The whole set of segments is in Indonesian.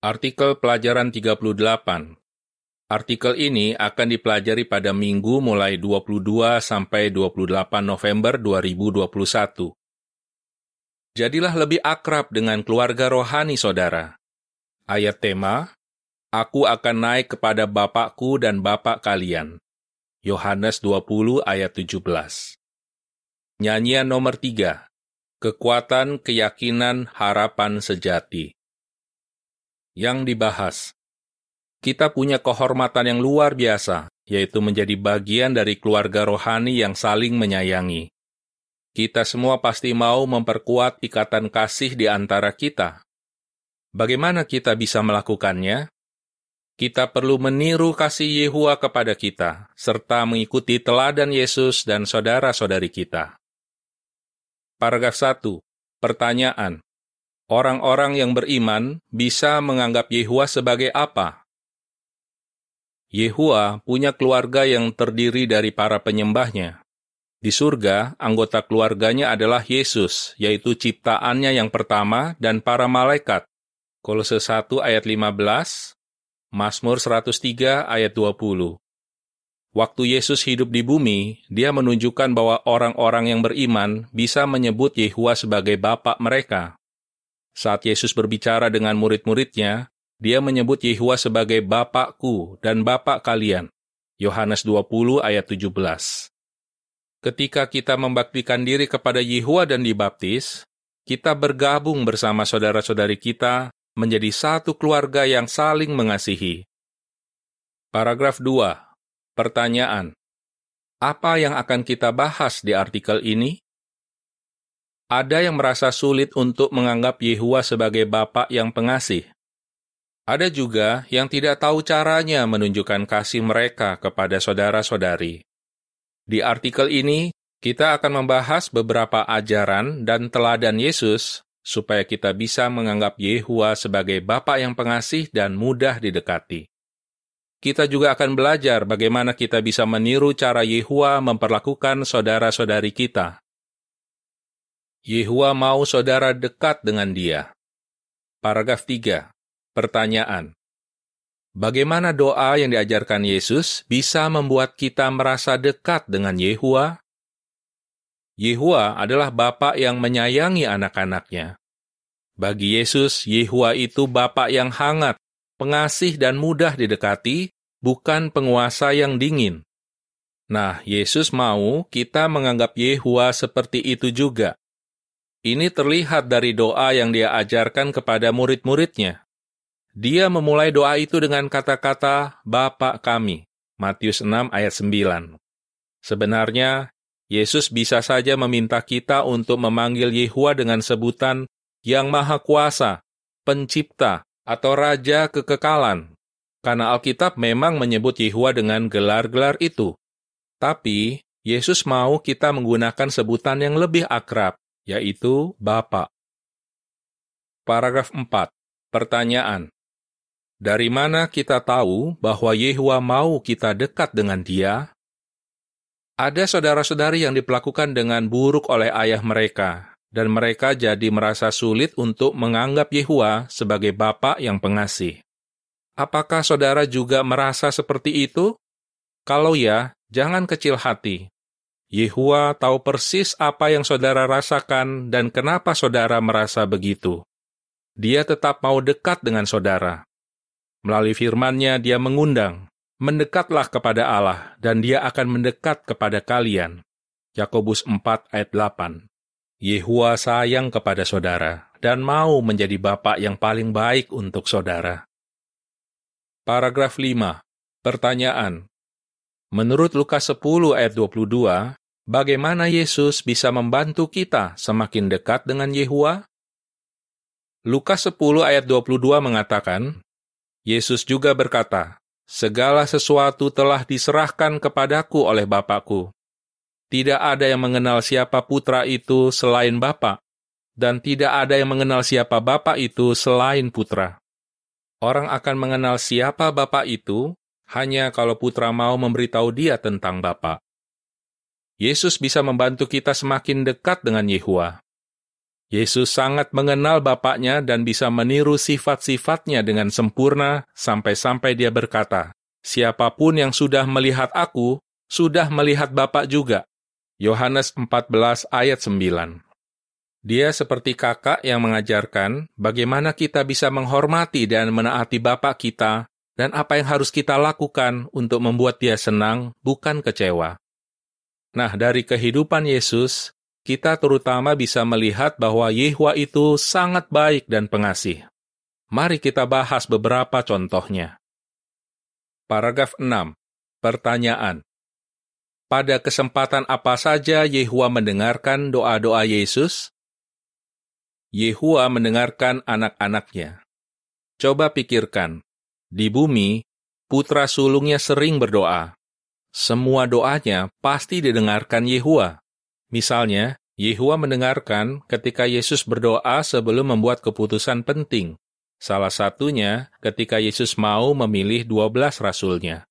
Artikel pelajaran 38 Artikel ini akan dipelajari pada minggu mulai 22 sampai 28 November 2021. Jadilah lebih akrab dengan keluarga rohani saudara. Ayat tema, Aku akan naik kepada Bapakku dan Bapak kalian. Yohanes 20 ayat 17. Nyanyian nomor 3. Kekuatan, keyakinan, harapan sejati. Yang dibahas. Kita punya kehormatan yang luar biasa, yaitu menjadi bagian dari keluarga rohani yang saling menyayangi. Kita semua pasti mau memperkuat ikatan kasih di antara kita. Bagaimana kita bisa melakukannya? kita perlu meniru kasih Yehua kepada kita, serta mengikuti teladan Yesus dan saudara-saudari kita. Paragraf 1. Pertanyaan. Orang-orang yang beriman bisa menganggap Yehua sebagai apa? Yehua punya keluarga yang terdiri dari para penyembahnya. Di surga, anggota keluarganya adalah Yesus, yaitu ciptaannya yang pertama dan para malaikat. Kolose 1 ayat 15, Mazmur 103 ayat 20. Waktu Yesus hidup di bumi, dia menunjukkan bahwa orang-orang yang beriman bisa menyebut Yehua sebagai Bapak mereka. Saat Yesus berbicara dengan murid-muridnya, dia menyebut Yehua sebagai Bapakku dan Bapak kalian. Yohanes 20 ayat 17. Ketika kita membaktikan diri kepada Yehua dan dibaptis, kita bergabung bersama saudara-saudari kita menjadi satu keluarga yang saling mengasihi. Paragraf 2. Pertanyaan. Apa yang akan kita bahas di artikel ini? Ada yang merasa sulit untuk menganggap Yehua sebagai Bapak yang pengasih. Ada juga yang tidak tahu caranya menunjukkan kasih mereka kepada saudara-saudari. Di artikel ini, kita akan membahas beberapa ajaran dan teladan Yesus supaya kita bisa menganggap Yehua sebagai Bapa yang pengasih dan mudah didekati. Kita juga akan belajar bagaimana kita bisa meniru cara Yehua memperlakukan saudara-saudari kita. Yehua mau saudara dekat dengan dia. Paragraf 3. Pertanyaan. Bagaimana doa yang diajarkan Yesus bisa membuat kita merasa dekat dengan Yehua? Yehua adalah Bapak yang menyayangi anak-anaknya. Bagi Yesus, Yehua itu Bapak yang hangat, pengasih dan mudah didekati, bukan penguasa yang dingin. Nah, Yesus mau kita menganggap Yehua seperti itu juga. Ini terlihat dari doa yang dia ajarkan kepada murid-muridnya. Dia memulai doa itu dengan kata-kata Bapak kami, Matius 6 ayat 9. Sebenarnya, Yesus bisa saja meminta kita untuk memanggil Yehua dengan sebutan yang maha kuasa, pencipta, atau raja kekekalan. Karena Alkitab memang menyebut Yehua dengan gelar-gelar itu. Tapi, Yesus mau kita menggunakan sebutan yang lebih akrab, yaitu Bapa. Paragraf 4. Pertanyaan. Dari mana kita tahu bahwa Yehua mau kita dekat dengan dia? Ada saudara-saudari yang diperlakukan dengan buruk oleh ayah mereka, dan mereka jadi merasa sulit untuk menganggap Yehua sebagai Bapak yang pengasih. Apakah saudara juga merasa seperti itu? Kalau ya, jangan kecil hati. Yehua tahu persis apa yang saudara rasakan dan kenapa saudara merasa begitu. Dia tetap mau dekat dengan saudara. Melalui firman-Nya dia mengundang, mendekatlah kepada Allah dan dia akan mendekat kepada kalian. Yakobus 4 ayat 8 Yehua sayang kepada saudara dan mau menjadi bapak yang paling baik untuk saudara. Paragraf 5. Pertanyaan. Menurut Lukas 10 ayat 22, bagaimana Yesus bisa membantu kita semakin dekat dengan Yehua? Lukas 10 ayat 22 mengatakan, Yesus juga berkata, Segala sesuatu telah diserahkan kepadaku oleh Bapakku. Tidak ada yang mengenal siapa putra itu selain Bapa, dan tidak ada yang mengenal siapa Bapa itu selain putra. Orang akan mengenal siapa Bapa itu hanya kalau putra mau memberitahu dia tentang Bapa. Yesus bisa membantu kita semakin dekat dengan Yehua. Yesus sangat mengenal Bapaknya dan bisa meniru sifat-sifatnya dengan sempurna sampai-sampai dia berkata, Siapa pun yang sudah melihat aku, sudah melihat Bapak juga. Yohanes 14 ayat 9 Dia seperti kakak yang mengajarkan bagaimana kita bisa menghormati dan menaati Bapak kita dan apa yang harus kita lakukan untuk membuat dia senang, bukan kecewa. Nah, dari kehidupan Yesus, kita terutama bisa melihat bahwa Yehua itu sangat baik dan pengasih. Mari kita bahas beberapa contohnya. Paragraf 6. Pertanyaan. Pada kesempatan apa saja Yehua mendengarkan doa-doa Yesus? Yehua mendengarkan anak-anaknya. Coba pikirkan, di bumi, putra sulungnya sering berdoa. Semua doanya pasti didengarkan Yehua. Misalnya, Yehua mendengarkan ketika Yesus berdoa sebelum membuat keputusan penting. Salah satunya ketika Yesus mau memilih 12 rasulnya.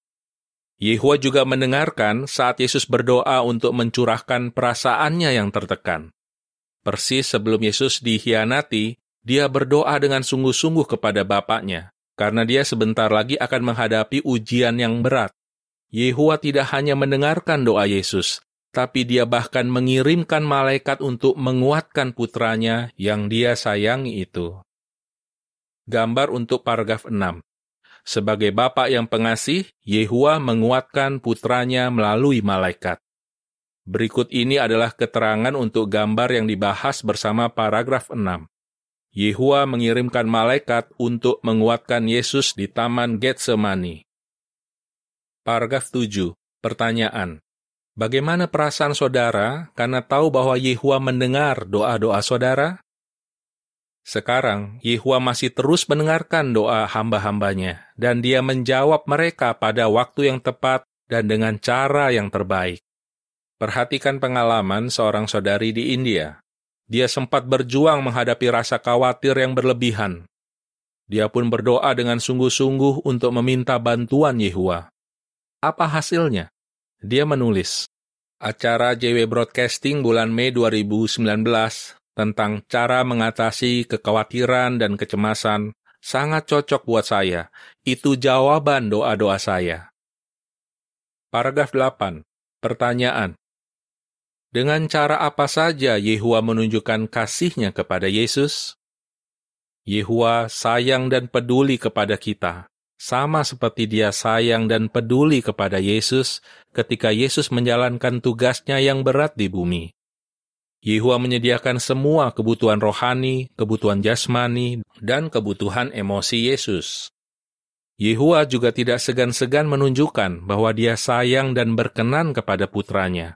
Yehua juga mendengarkan saat Yesus berdoa untuk mencurahkan perasaannya yang tertekan. Persis sebelum Yesus dikhianati, dia berdoa dengan sungguh-sungguh kepada Bapaknya, karena dia sebentar lagi akan menghadapi ujian yang berat. Yehua tidak hanya mendengarkan doa Yesus, tapi dia bahkan mengirimkan malaikat untuk menguatkan putranya yang dia sayangi itu. Gambar untuk paragraf 6. Sebagai bapak yang pengasih, Yehua menguatkan putranya melalui malaikat. Berikut ini adalah keterangan untuk gambar yang dibahas bersama paragraf 6. Yehua mengirimkan malaikat untuk menguatkan Yesus di Taman Getsemani. Paragraf 7. Pertanyaan. Bagaimana perasaan saudara karena tahu bahwa Yehua mendengar doa-doa saudara? Sekarang, Yehua masih terus mendengarkan doa hamba-hambanya, dan dia menjawab mereka pada waktu yang tepat dan dengan cara yang terbaik. Perhatikan pengalaman seorang saudari di India. Dia sempat berjuang menghadapi rasa khawatir yang berlebihan. Dia pun berdoa dengan sungguh-sungguh untuk meminta bantuan Yehua. Apa hasilnya? Dia menulis, acara JW Broadcasting bulan Mei 2019 tentang cara mengatasi kekhawatiran dan kecemasan sangat cocok buat saya. Itu jawaban doa-doa saya. Paragraf 8. Pertanyaan. Dengan cara apa saja Yehua menunjukkan kasihnya kepada Yesus? Yehua sayang dan peduli kepada kita sama seperti dia sayang dan peduli kepada Yesus ketika Yesus menjalankan tugasnya yang berat di bumi. Yehua menyediakan semua kebutuhan rohani, kebutuhan jasmani, dan kebutuhan emosi Yesus. Yehua juga tidak segan-segan menunjukkan bahwa dia sayang dan berkenan kepada putranya.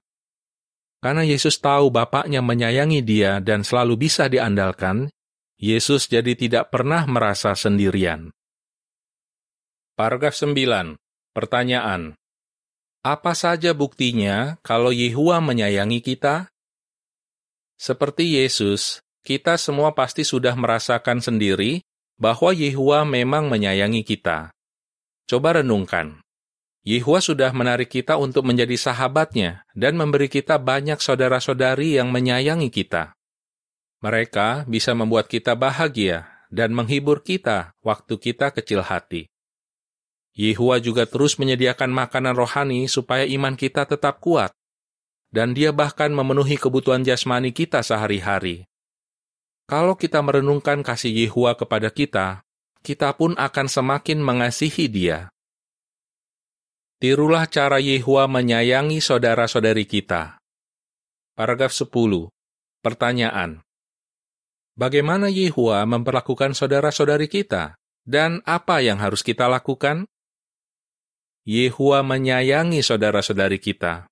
Karena Yesus tahu Bapaknya menyayangi dia dan selalu bisa diandalkan, Yesus jadi tidak pernah merasa sendirian. Paragraf 9. Pertanyaan. Apa saja buktinya kalau Yehua menyayangi kita? Seperti Yesus, kita semua pasti sudah merasakan sendiri bahwa Yehua memang menyayangi kita. Coba renungkan. Yehua sudah menarik kita untuk menjadi sahabatnya dan memberi kita banyak saudara-saudari yang menyayangi kita. Mereka bisa membuat kita bahagia dan menghibur kita waktu kita kecil hati. Yehua juga terus menyediakan makanan rohani supaya iman kita tetap kuat. Dan dia bahkan memenuhi kebutuhan jasmani kita sehari-hari. Kalau kita merenungkan kasih Yehua kepada kita, kita pun akan semakin mengasihi dia. Tirulah cara Yehua menyayangi saudara-saudari kita. Paragraf 10. Pertanyaan. Bagaimana Yehua memperlakukan saudara-saudari kita? Dan apa yang harus kita lakukan? Yehua menyayangi saudara-saudari kita.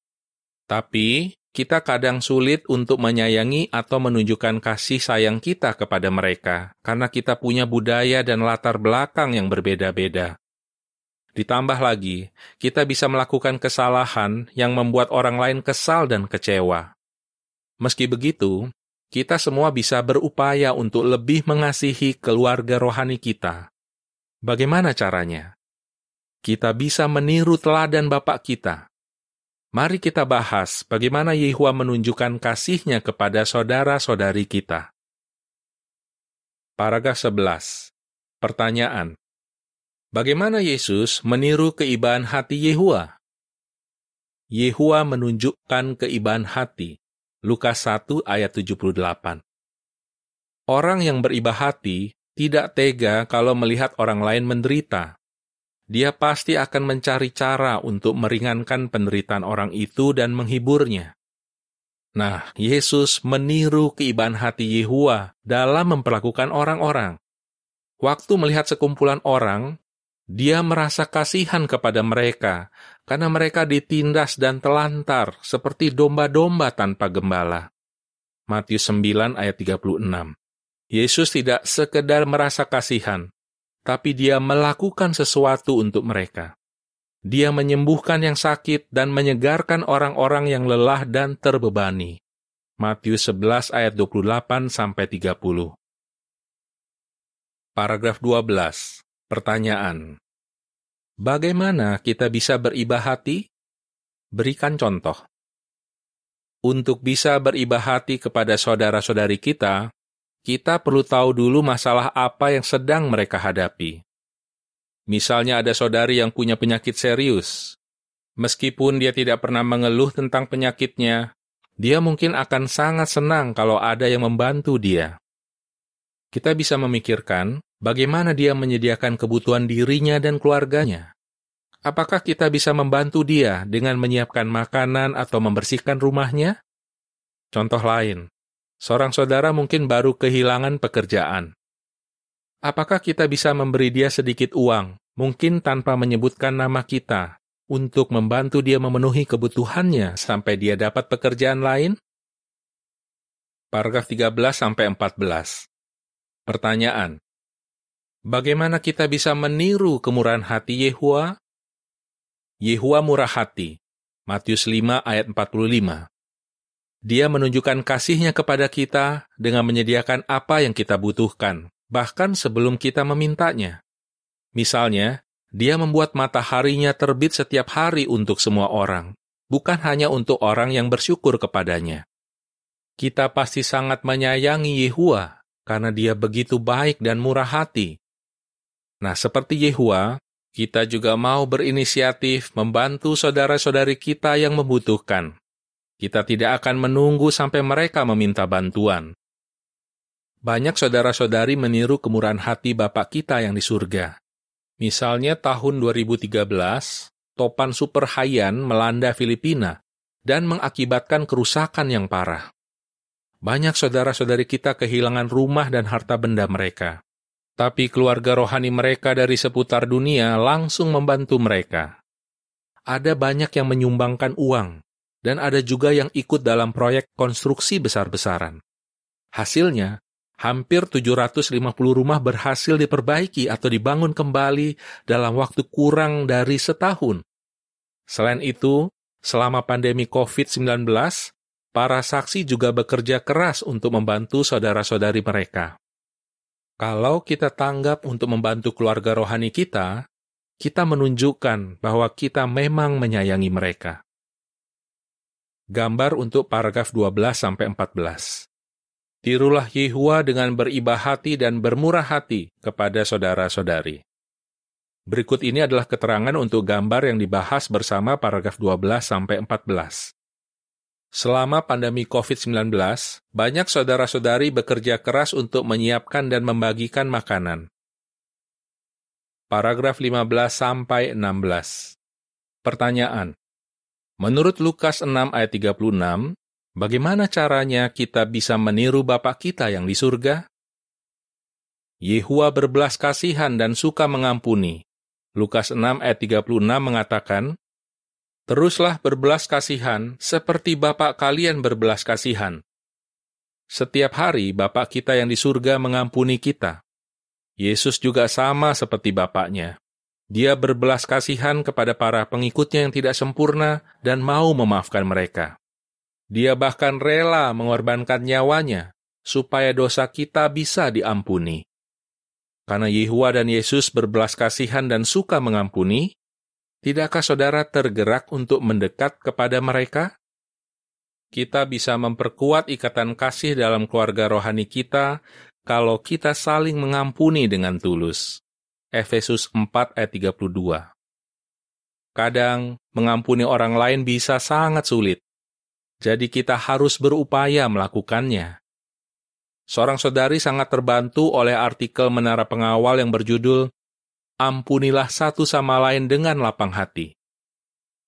Tapi, kita kadang sulit untuk menyayangi atau menunjukkan kasih sayang kita kepada mereka, karena kita punya budaya dan latar belakang yang berbeda-beda. Ditambah lagi, kita bisa melakukan kesalahan yang membuat orang lain kesal dan kecewa. Meski begitu, kita semua bisa berupaya untuk lebih mengasihi keluarga rohani kita. Bagaimana caranya? Kita bisa meniru teladan Bapak kita. Mari kita bahas bagaimana Yehua menunjukkan kasihnya kepada saudara-saudari kita. Paragraf 11. Pertanyaan. Bagaimana Yesus meniru keibahan hati Yehua? Yehua menunjukkan keibahan hati. Lukas 1 ayat 78. Orang yang beribah hati tidak tega kalau melihat orang lain menderita. Dia pasti akan mencari cara untuk meringankan penderitaan orang itu dan menghiburnya. Nah, Yesus meniru keibahan hati Yehua dalam memperlakukan orang-orang. Waktu melihat sekumpulan orang, dia merasa kasihan kepada mereka karena mereka ditindas dan telantar seperti domba-domba tanpa gembala. Matius 9 ayat 36. Yesus tidak sekedar merasa kasihan, tapi dia melakukan sesuatu untuk mereka. Dia menyembuhkan yang sakit dan menyegarkan orang-orang yang lelah dan terbebani. Matius 11 ayat 28 sampai 30. Paragraf 12. Pertanyaan. Bagaimana kita bisa beribah hati? Berikan contoh. Untuk bisa beribah hati kepada saudara-saudari kita, kita perlu tahu dulu masalah apa yang sedang mereka hadapi. Misalnya ada saudari yang punya penyakit serius. Meskipun dia tidak pernah mengeluh tentang penyakitnya, dia mungkin akan sangat senang kalau ada yang membantu dia. Kita bisa memikirkan bagaimana dia menyediakan kebutuhan dirinya dan keluarganya. Apakah kita bisa membantu dia dengan menyiapkan makanan atau membersihkan rumahnya? Contoh lain, seorang saudara mungkin baru kehilangan pekerjaan. Apakah kita bisa memberi dia sedikit uang, mungkin tanpa menyebutkan nama kita, untuk membantu dia memenuhi kebutuhannya sampai dia dapat pekerjaan lain? Paragraf 13-14 Pertanyaan Bagaimana kita bisa meniru kemurahan hati Yehua? Yehua murah hati. Matius 5 ayat 45. Dia menunjukkan kasihnya kepada kita dengan menyediakan apa yang kita butuhkan, bahkan sebelum kita memintanya. Misalnya, dia membuat mataharinya terbit setiap hari untuk semua orang, bukan hanya untuk orang yang bersyukur kepadanya. Kita pasti sangat menyayangi Yehua karena dia begitu baik dan murah hati. Nah, seperti Yehua, kita juga mau berinisiatif membantu saudara-saudari kita yang membutuhkan. Kita tidak akan menunggu sampai mereka meminta bantuan. Banyak saudara-saudari meniru kemurahan hati Bapak kita yang di surga. Misalnya tahun 2013, topan super Haiyan melanda Filipina dan mengakibatkan kerusakan yang parah. Banyak saudara-saudari kita kehilangan rumah dan harta benda mereka. Tapi keluarga rohani mereka dari seputar dunia langsung membantu mereka. Ada banyak yang menyumbangkan uang, dan ada juga yang ikut dalam proyek konstruksi besar-besaran. Hasilnya, hampir 750 rumah berhasil diperbaiki atau dibangun kembali dalam waktu kurang dari setahun. Selain itu, selama pandemi COVID-19, para saksi juga bekerja keras untuk membantu saudara-saudari mereka. Kalau kita tanggap untuk membantu keluarga rohani kita, kita menunjukkan bahwa kita memang menyayangi mereka. Gambar untuk paragraf 12-14 Tirulah Yehua dengan beribah hati dan bermurah hati kepada saudara-saudari. Berikut ini adalah keterangan untuk gambar yang dibahas bersama paragraf 12-14. Selama pandemi COVID-19, banyak saudara-saudari bekerja keras untuk menyiapkan dan membagikan makanan. Paragraf 15-16 Pertanyaan Menurut Lukas 6 ayat 36, Bagaimana caranya kita bisa meniru Bapak kita yang di surga? Yehua berbelas kasihan dan suka mengampuni. Lukas 6 ayat 36 mengatakan, Teruslah berbelas kasihan seperti Bapak kalian berbelas kasihan. Setiap hari Bapak kita yang di surga mengampuni kita. Yesus juga sama seperti Bapaknya. Dia berbelas kasihan kepada para pengikutnya yang tidak sempurna dan mau memaafkan mereka. Dia bahkan rela mengorbankan nyawanya supaya dosa kita bisa diampuni. Karena Yehua dan Yesus berbelas kasihan dan suka mengampuni, tidakkah saudara tergerak untuk mendekat kepada mereka? Kita bisa memperkuat ikatan kasih dalam keluarga rohani kita kalau kita saling mengampuni dengan tulus. Efesus 4 ayat 32. Kadang mengampuni orang lain bisa sangat sulit. Jadi kita harus berupaya melakukannya. Seorang saudari sangat terbantu oleh artikel Menara Pengawal yang berjudul Ampunilah satu sama lain dengan lapang hati.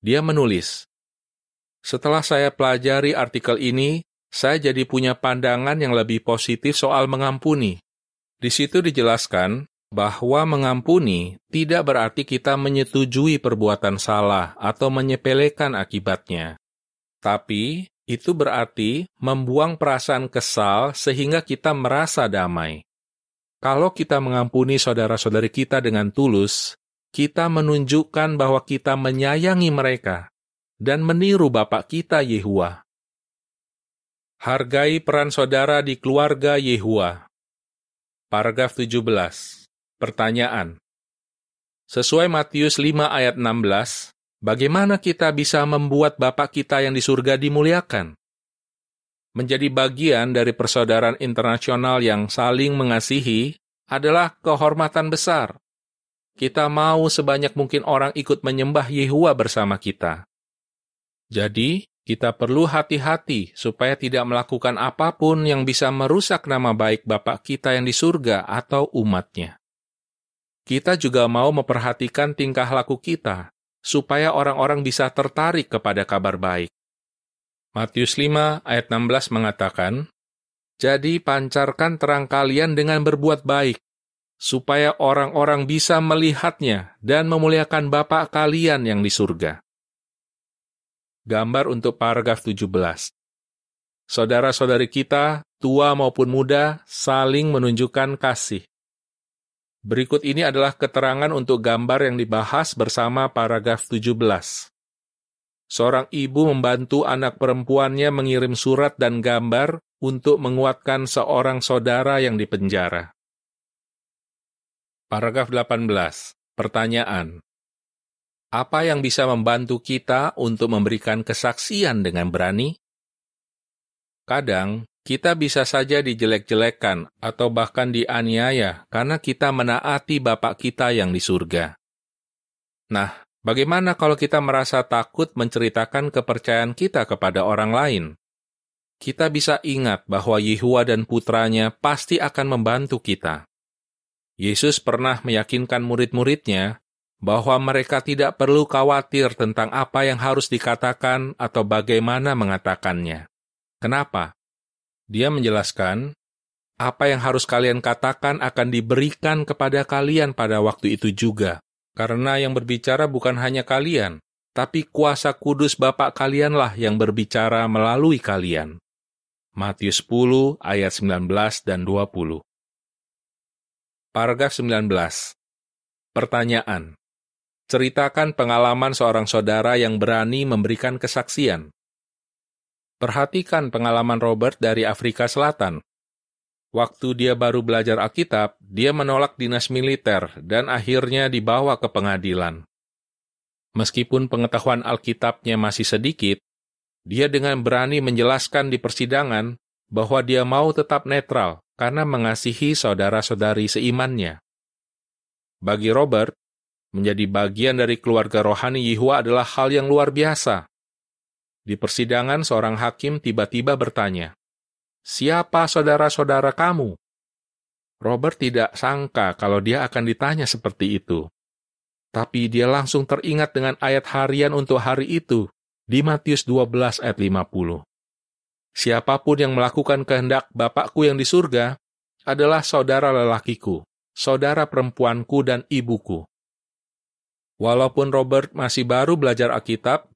Dia menulis, Setelah saya pelajari artikel ini, saya jadi punya pandangan yang lebih positif soal mengampuni. Di situ dijelaskan bahwa mengampuni tidak berarti kita menyetujui perbuatan salah atau menyepelekan akibatnya. Tapi itu berarti membuang perasaan kesal sehingga kita merasa damai. Kalau kita mengampuni saudara-saudari kita dengan tulus, kita menunjukkan bahwa kita menyayangi mereka dan meniru Bapak kita Yehua. Hargai peran saudara di keluarga Yehua. Paragraf 17. Pertanyaan. Sesuai Matius 5 ayat 16, bagaimana kita bisa membuat Bapak kita yang di surga dimuliakan? Menjadi bagian dari persaudaraan internasional yang saling mengasihi adalah kehormatan besar. Kita mau sebanyak mungkin orang ikut menyembah Yehua bersama kita. Jadi, kita perlu hati-hati supaya tidak melakukan apa pun yang bisa merusak nama baik Bapak kita yang di surga atau umatnya. Kita juga mau memperhatikan tingkah laku kita, supaya orang-orang bisa tertarik kepada kabar baik. Matius 5 ayat 16 mengatakan, Jadi pancarkan terang kalian dengan berbuat baik, supaya orang-orang bisa melihatnya dan memuliakan Bapa kalian yang di surga. Gambar untuk paragraf 17. Saudara-saudari kita, tua maupun muda, saling menunjukkan kasih. Berikut ini adalah keterangan untuk gambar yang dibahas bersama paragraf 17. Seorang ibu membantu anak perempuannya mengirim surat dan gambar untuk menguatkan seorang saudara yang dipenjara. Paragraf 18. Pertanyaan apa yang bisa membantu kita untuk memberikan kesaksian dengan berani? Kadang, kita bisa saja dijelek-jelekan atau bahkan dianiaya karena kita menaati Bapak kita yang di surga. Nah, bagaimana kalau kita merasa takut menceritakan kepercayaan kita kepada orang lain? Kita bisa ingat bahwa Yehua dan putranya pasti akan membantu kita. Yesus pernah meyakinkan murid-muridnya bahwa mereka tidak perlu khawatir tentang apa yang harus dikatakan atau bagaimana mengatakannya. Kenapa? Dia menjelaskan, apa yang harus kalian katakan akan diberikan kepada kalian pada waktu itu juga, karena yang berbicara bukan hanya kalian, tapi kuasa kudus Bapak kalianlah yang berbicara melalui kalian. Matius 10 ayat 19 dan 20. Paragraf 19. Pertanyaan. Ceritakan pengalaman seorang saudara yang berani memberikan kesaksian. Perhatikan pengalaman Robert dari Afrika Selatan. Waktu dia baru belajar Alkitab, dia menolak dinas militer dan akhirnya dibawa ke pengadilan. Meskipun pengetahuan Alkitabnya masih sedikit, dia dengan berani menjelaskan di persidangan bahwa dia mau tetap netral karena mengasihi saudara-saudari seimannya. Bagi Robert, Menjadi bagian dari keluarga rohani Yehua adalah hal yang luar biasa. Di persidangan, seorang hakim tiba-tiba bertanya, Siapa saudara-saudara kamu? Robert tidak sangka kalau dia akan ditanya seperti itu. Tapi dia langsung teringat dengan ayat harian untuk hari itu di Matius 12 ayat 50. Siapa pun yang melakukan kehendak Bapakku yang di surga adalah saudara lelakiku, saudara perempuanku dan ibuku. Walaupun Robert masih baru belajar Alkitab,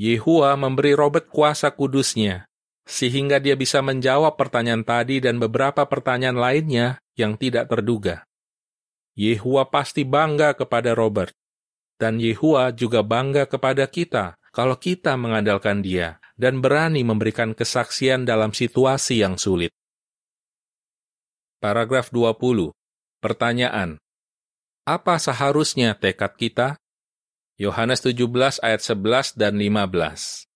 Yehua memberi Robert kuasa kudusnya, sehingga dia bisa menjawab pertanyaan tadi dan beberapa pertanyaan lainnya yang tidak terduga. Yehua pasti bangga kepada Robert, dan Yehua juga bangga kepada kita kalau kita mengandalkan dia dan berani memberikan kesaksian dalam situasi yang sulit. Paragraf 20. Pertanyaan. Apa seharusnya tekad kita? Yohanes 17 ayat 11 dan 15.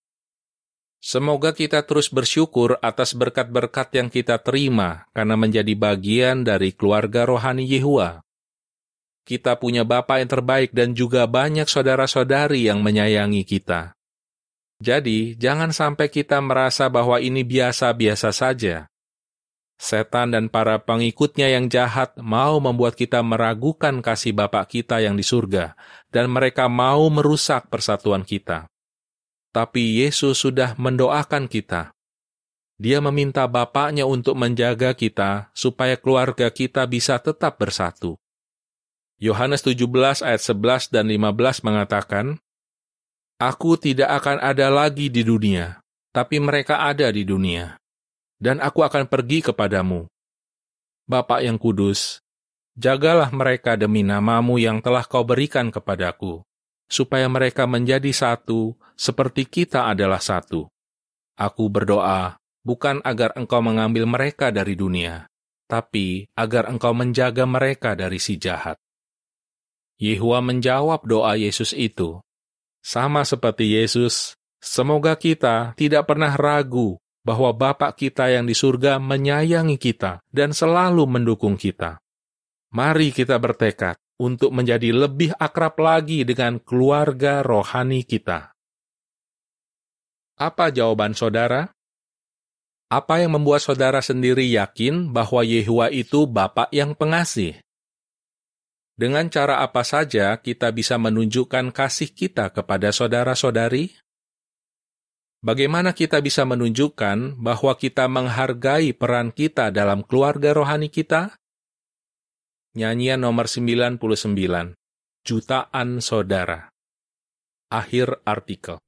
Semoga kita terus bersyukur atas berkat-berkat yang kita terima karena menjadi bagian dari keluarga rohani Yehua. Kita punya Bapa yang terbaik dan juga banyak saudara-saudari yang menyayangi kita. Jadi, jangan sampai kita merasa bahwa ini biasa-biasa saja. Setan dan para pengikutnya yang jahat mau membuat kita meragukan kasih Bapa kita yang di surga, dan mereka mau merusak persatuan kita tapi Yesus sudah mendoakan kita. Dia meminta Bapaknya untuk menjaga kita supaya keluarga kita bisa tetap bersatu. Yohanes 17 ayat 11 dan 15 mengatakan, Aku tidak akan ada lagi di dunia, tapi mereka ada di dunia. Dan aku akan pergi kepadamu. Bapak yang kudus, jagalah mereka demi namamu yang telah kau berikan kepadaku supaya mereka menjadi satu seperti kita adalah satu. Aku berdoa bukan agar engkau mengambil mereka dari dunia, tapi agar engkau menjaga mereka dari si jahat. Yehua menjawab doa Yesus itu. Sama seperti Yesus, semoga kita tidak pernah ragu bahwa Bapak kita yang di surga menyayangi kita dan selalu mendukung kita. Mari kita bertekad untuk menjadi lebih akrab lagi dengan keluarga rohani kita. Apa jawaban saudara? Apa yang membuat saudara sendiri yakin bahwa Yehua itu Bapak yang pengasih? Dengan cara apa saja kita bisa menunjukkan kasih kita kepada saudara-saudari? Bagaimana kita bisa menunjukkan bahwa kita menghargai peran kita dalam keluarga rohani kita? Nyanyian nomor 99, Jutaan Saudara. Akhir artikel.